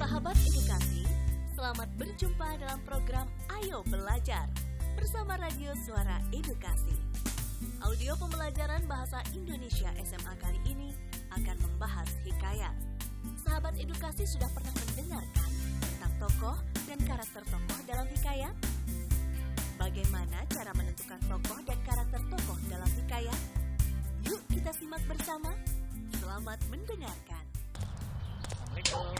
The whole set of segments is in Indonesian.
Sahabat edukasi, selamat berjumpa dalam program Ayo Belajar bersama Radio Suara Edukasi. Audio pembelajaran bahasa Indonesia SMA kali ini akan membahas hikayat. Sahabat edukasi sudah pernah mendengarkan tentang tokoh dan karakter tokoh dalam hikayat? Bagaimana cara menentukan tokoh dan karakter tokoh dalam hikayat? Yuk kita simak bersama. Selamat mendengarkan. Assalamualaikum.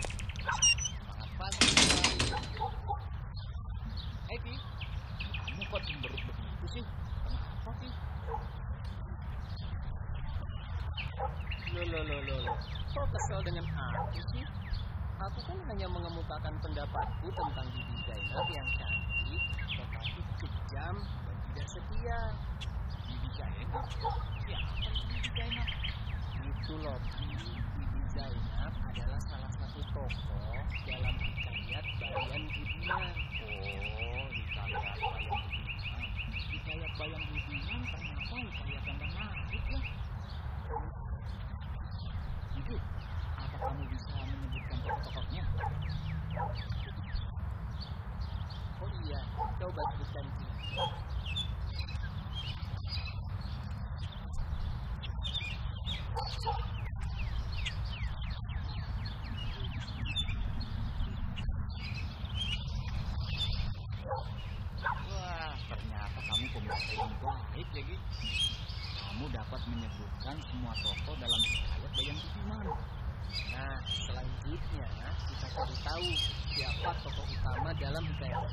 Pagi. Kok begitu sih? Loh, loh, loh, loh, loh. Kok kesel dengan aku sih? Aku kan hanya mengemukakan pendapatku tentang Bibi Zainab yang cantik, tetapi kejam dan tidak setia. Bibi Zainab? Siapa itu Bibi Zainab? Itu loh. Bibi Zainab adalah salah satu tokoh dalam hikayat Bayan Budiman. Oh, hikayat Bayan Budiman. Hikayat Bayan Budiman ternyata hikayat yang menarik ya. Itu, apa kamu bisa menyebutkan tokoh-tokohnya? Oh iya, coba sebutkan. Wah, ternyata kamu pembaca yang baik lagi. Kamu dapat menyebutkan semua tokoh dalam hikayat Bayan Budiman. Nah, selanjutnya kita cari tahu siapa tokoh utama dalam hikayat.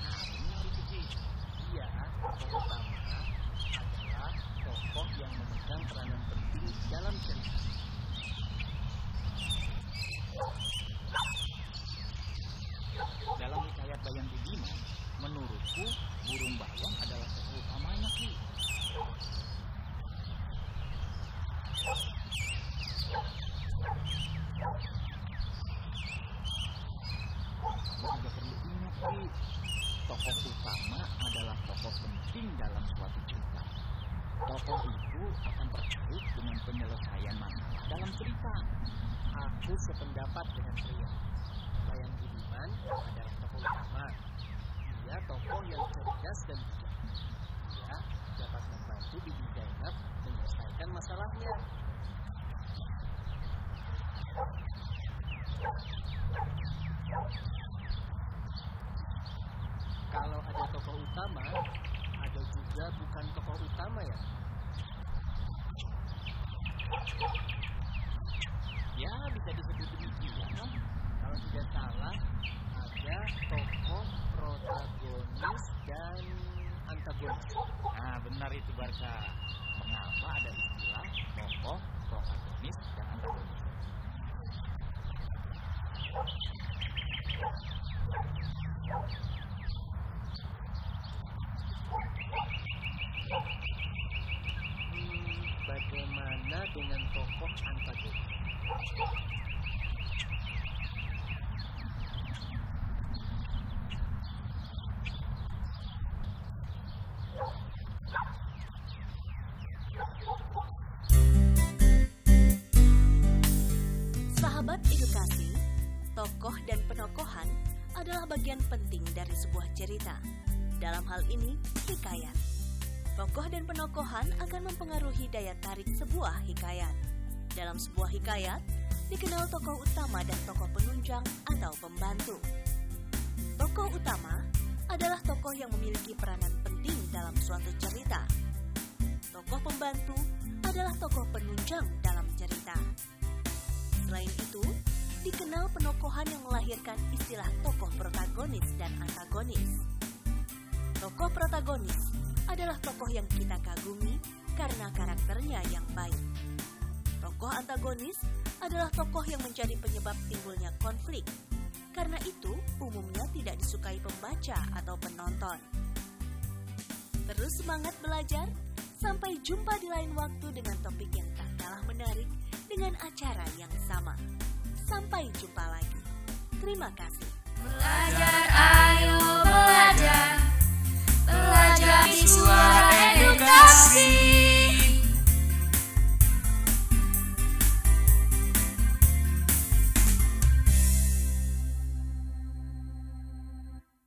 Nah, benar itu Ki. Iya, tokoh utama adalah tokoh yang memegang peranan penting dalam cerita. Dalam hikayat Bayan Budiman, menurutku burung bayam adalah tokoh utamanya Ki. Kamu juga perlu ingat Ki, tokoh utama adalah tokoh penting dalam suatu cerita. Tokoh itu akan terkait dengan penyelesaian masalah dalam cerita. Aku sependapat dengan pria. Bayan Budiman adalah tokoh utama. Dia tokoh yang cerdas dan bijak. Dia dapat membantu Bibi Zainab menyelesaikan masalahnya. Kalau ada tokoh utama, ada juga bukan tokoh utama ya. Ya, bisa disebut demikian. Kalau tidak salah, ada tokoh protagonis dan antagonis. Nah, benar itu Barca. Mengapa ada istilah tokoh protagonis dan antagonis? Hmm, Sahabat edukasi, tokoh dan penokohan adalah bagian penting dari sebuah cerita. Dalam hal ini, hikayat. Tokoh dan penokohan akan mempengaruhi daya tarik sebuah hikayat. Dalam sebuah hikayat, dikenal tokoh utama dan tokoh penunjang atau pembantu. Tokoh utama adalah tokoh yang memiliki peranan penting dalam suatu cerita. Tokoh pembantu adalah tokoh penunjang dalam cerita. Selain itu, dikenal penokohan yang melahirkan istilah tokoh protagonis dan antagonis. Tokoh protagonis adalah tokoh yang kita kagumi karena karakternya yang baik. Tokoh antagonis adalah tokoh yang menjadi penyebab timbulnya konflik. Karena itu, umumnya tidak disukai pembaca atau penonton. Terus semangat belajar, sampai jumpa di lain waktu dengan topik yang tak kalah menarik dengan acara yang bersama. Sampai jumpa lagi. Terima kasih. Belajar, ayo belajar. Belajar di suara.